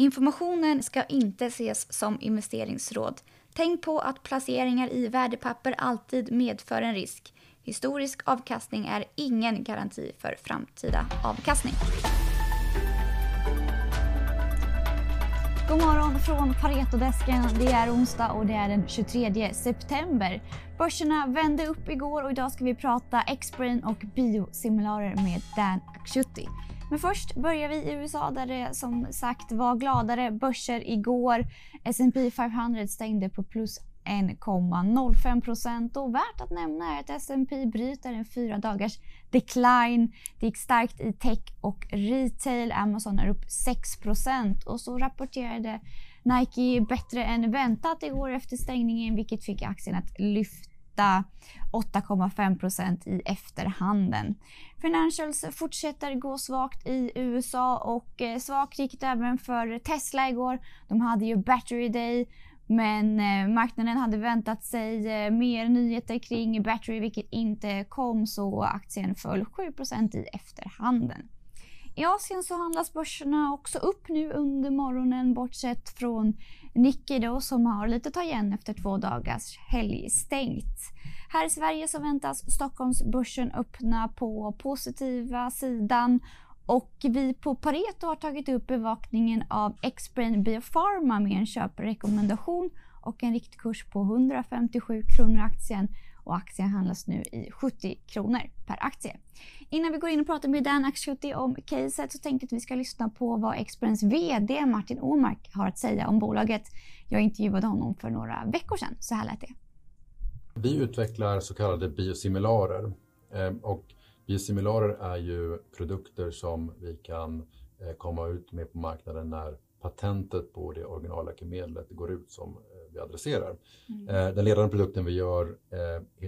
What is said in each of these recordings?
Informationen ska inte ses som investeringsråd. Tänk på att placeringar i värdepapper alltid medför en risk. Historisk avkastning är ingen garanti för framtida avkastning. God morgon från Paretodesken. Det är onsdag och det är den 23 september. Börserna vände upp igår och idag ska vi prata Xbrain och biosimilarer med Dan Akshuti. Men först börjar vi i USA där det som sagt var gladare börser igår. S&P 500 stängde på plus 1,05 procent och värt att nämna är att S&P bryter en fyra dagars decline. Det gick starkt i tech och retail. Amazon är upp 6 procent och så rapporterade Nike bättre än väntat igår efter stängningen vilket fick aktien att lyfta 8,5 procent i efterhanden. Financials fortsätter gå svagt i USA och eh, svagt gick det även för Tesla igår. De hade ju Battery Day men eh, marknaden hade väntat sig eh, mer nyheter kring Battery vilket inte kom så aktien föll 7% i efterhanden. I Asien så handlas börserna också upp nu under morgonen bortsett från Nikkei då som har lite att ta igen efter två dagars helgstängt. Här i Sverige så väntas Stockholmsbörsen öppna på positiva sidan och vi på Pareto har tagit upp bevakningen av Xbrain Biopharma med en köprekommendation och en riktkurs på 157 kronor aktien och aktien handlas nu i 70 kronor per aktie. Innan vi går in och pratar med Dan Akshuti om caset så tänkte jag att vi ska lyssna på vad Xbrains VD Martin Åmark har att säga om bolaget. Jag intervjuade honom för några veckor sedan. Så här lät det. Vi utvecklar så kallade biosimilarer eh, och biosimilarer är ju produkter som vi kan eh, komma ut med på marknaden när patentet på det originalläkemedlet går ut som vi adresserar. Mm. Den ledande produkten vi gör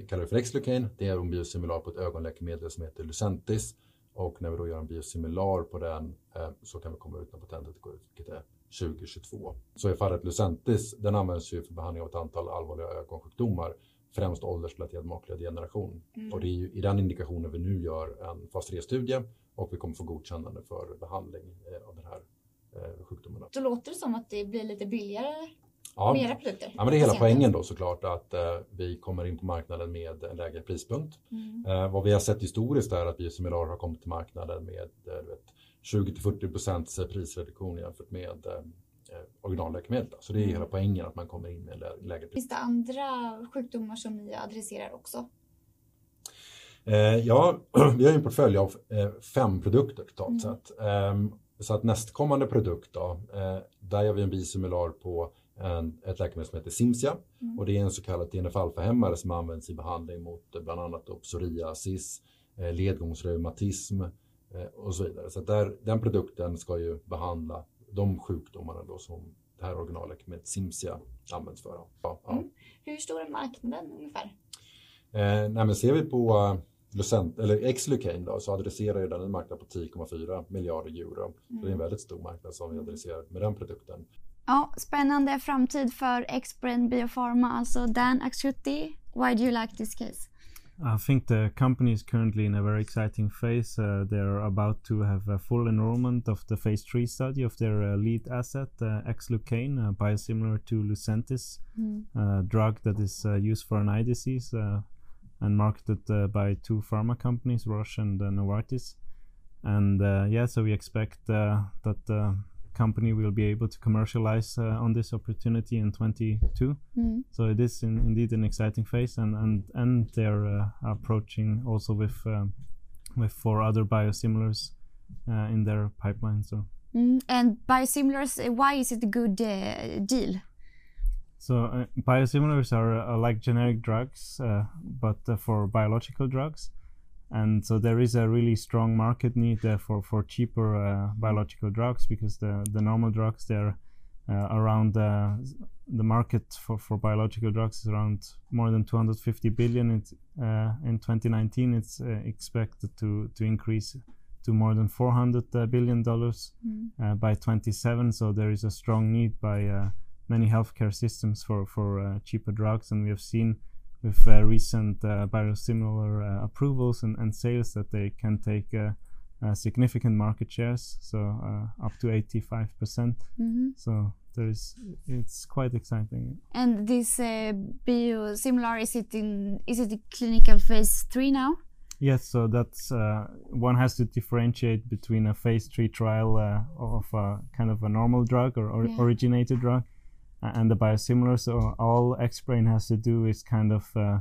kallar vi för Xlucane. Det är en biosimilar på ett ögonläkemedel som heter Lucentis och när vi då gör en biosimilar på den så kan vi komma ut när patentet går ut, vilket är 2022. Så i fallet Lucentis, den används ju för behandling av ett antal allvarliga ögonsjukdomar främst åldersrelaterad makuldegeneration. Mm. Och det är ju i den indikationen vi nu gör en fas 3-studie och vi kommer få godkännande för behandling eh, av den här eh, sjukdomen. Då låter det som att det blir lite billigare ja. med era produkter? Ja, men det är hela poängen då såklart att eh, vi kommer in på marknaden med en lägre prispunkt. Mm. Eh, vad vi har sett historiskt är att biosimilar har kommit till marknaden med eh, 20-40 procents prisreduktion jämfört med eh, eh, originalläkemedel. Så det är mm. hela poängen att man kommer in med lägre pris. Finns det andra sjukdomar som ni adresserar också? Eh, ja, vi har en portfölj av eh, fem produkter totalt mm. sett. Eh, så att nästkommande produkt då, eh, där gör vi en bisimilar på en, ett läkemedel som heter Simsia mm. och det är en så kallad TNF-alfa-hämmare som används i behandling mot bland annat psoriasis, eh, ledgångsreumatism och så vidare. Så där, den produkten ska ju behandla de sjukdomarna då som det här originalläkemedlet Simsia används för. Ja, ja. Mm. Hur stor är marknaden ungefär? Eh, nej, men ser vi på Lucent, eller Xlucane då, så adresserar ju den en marknad på 10,4 miljarder euro. Mm. Det är en mm. väldigt stor marknad som vi adresserar med den produkten. Ja, spännande framtid för Xbrain Biopharma, alltså Dan Akshuti. Why do you like this case? I think the company is currently in a very exciting phase. Uh, they're about to have a full enrollment of the phase three study of their uh, lead asset, uh, Xlucane, uh, biosimilar to Lucentis, mm. drug that is uh, used for an eye disease uh, and marketed by two pharma companies, Roche and Novartis. And yeah, so we expect that company will be able to commercialize uh, on this opportunity in 22. Mm. So it is in, indeed an exciting phase, and and and they're uh, approaching also with um, with four other biosimilars uh, in their pipeline. So mm. and biosimilars, uh, why is it a good uh, deal? So uh, biosimilars are like generic drugs, but for biological drugs and so there is a really strong market need uh, for for cheaper uh, biological drugs because the the normal drugs they're uh, around uh, the market for, for biological drugs is around more than 250 billion. It's, uh, in 2019, it's uh, expected to to increase to more than 400 billion dollars mm. by 27. So there is a strong need by many healthcare systems for for cheaper drugs, and we have seen with uh, recent uh, biosimilar uh, approvals and, and, sales that they can take uh, significant market shares, so uh, up to 85%. Mhm. So there is, it's quite exciting. And this uh, biosimilar, is it in is it in clinical phase three now? Yes, so that's uh, one has to differentiate between a phase three trial uh, of a kind of a normal drug or, or Yeah. originated drug and the biosimilar. So all Xbrain has to do is kind of uh,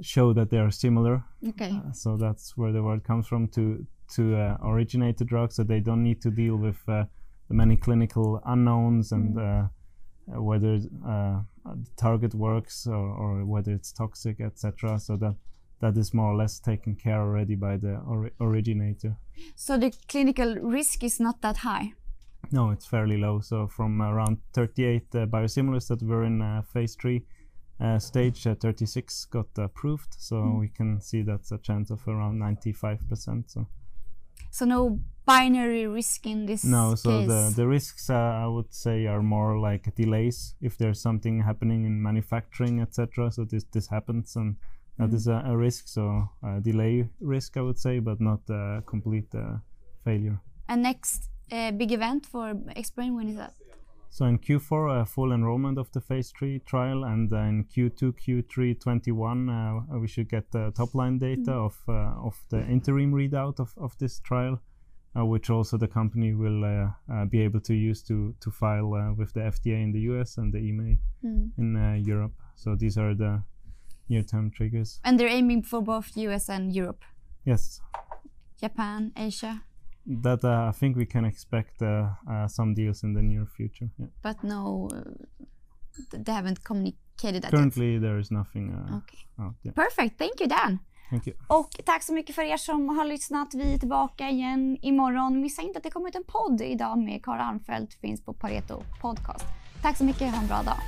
show that they are similar. Okay. Uh, so that's where the word comes from to to uh, originated drugs. So they don't need to deal with uh, the many clinical unknowns and uh, uh, whether uh, the target works or, or whether it's toxic, etc. So that that is more or less taken care already by the ori- originator. So the clinical risk is not that high. No, it's fairly low. So from around 38 uh, biosimilars that were in uh, phase three uh, stage, uh, 36 got approved. So we can see that's a chance of around 95%. So So no binary risk in this no, so case. the the risks uh, I would say are more like delays if there's something happening in manufacturing, etc. So this this happens and. That is a, a risk, so uh, delay risk, I would say, but not uh, complete uh, failure. And next uh, big event for Xbrain, when is that? So in Q4, uh, full enrollment of the phase three trial, and uh, in Q2, Q3, 21, uh, we should get the top line data of uh, of the interim readout of, of this trial, uh, which also the company will uh, uh, be able to use to to file uh, with the FDA in the US and the EMA Mm. in uh, Europe. So these are the near term triggers. And they're aiming for both US and Europe, Yes, Japan, Asia, that uh, I think we can expect uh, uh, some deals in the near future. Yeah. but no, uh, th- they haven't communicated that Currently, there is nothing yet. uh, Okay. out. Yeah. Perfect, thank you Dan. Thank you. Och tack så mycket för er som har lyssnat. Vi är tillbaka igen imorgon. Missa inte att det kommer ut en podd idag med Kara Armfelt. Finns på Pareto Podcast. Tack så mycket, ha en bra dag.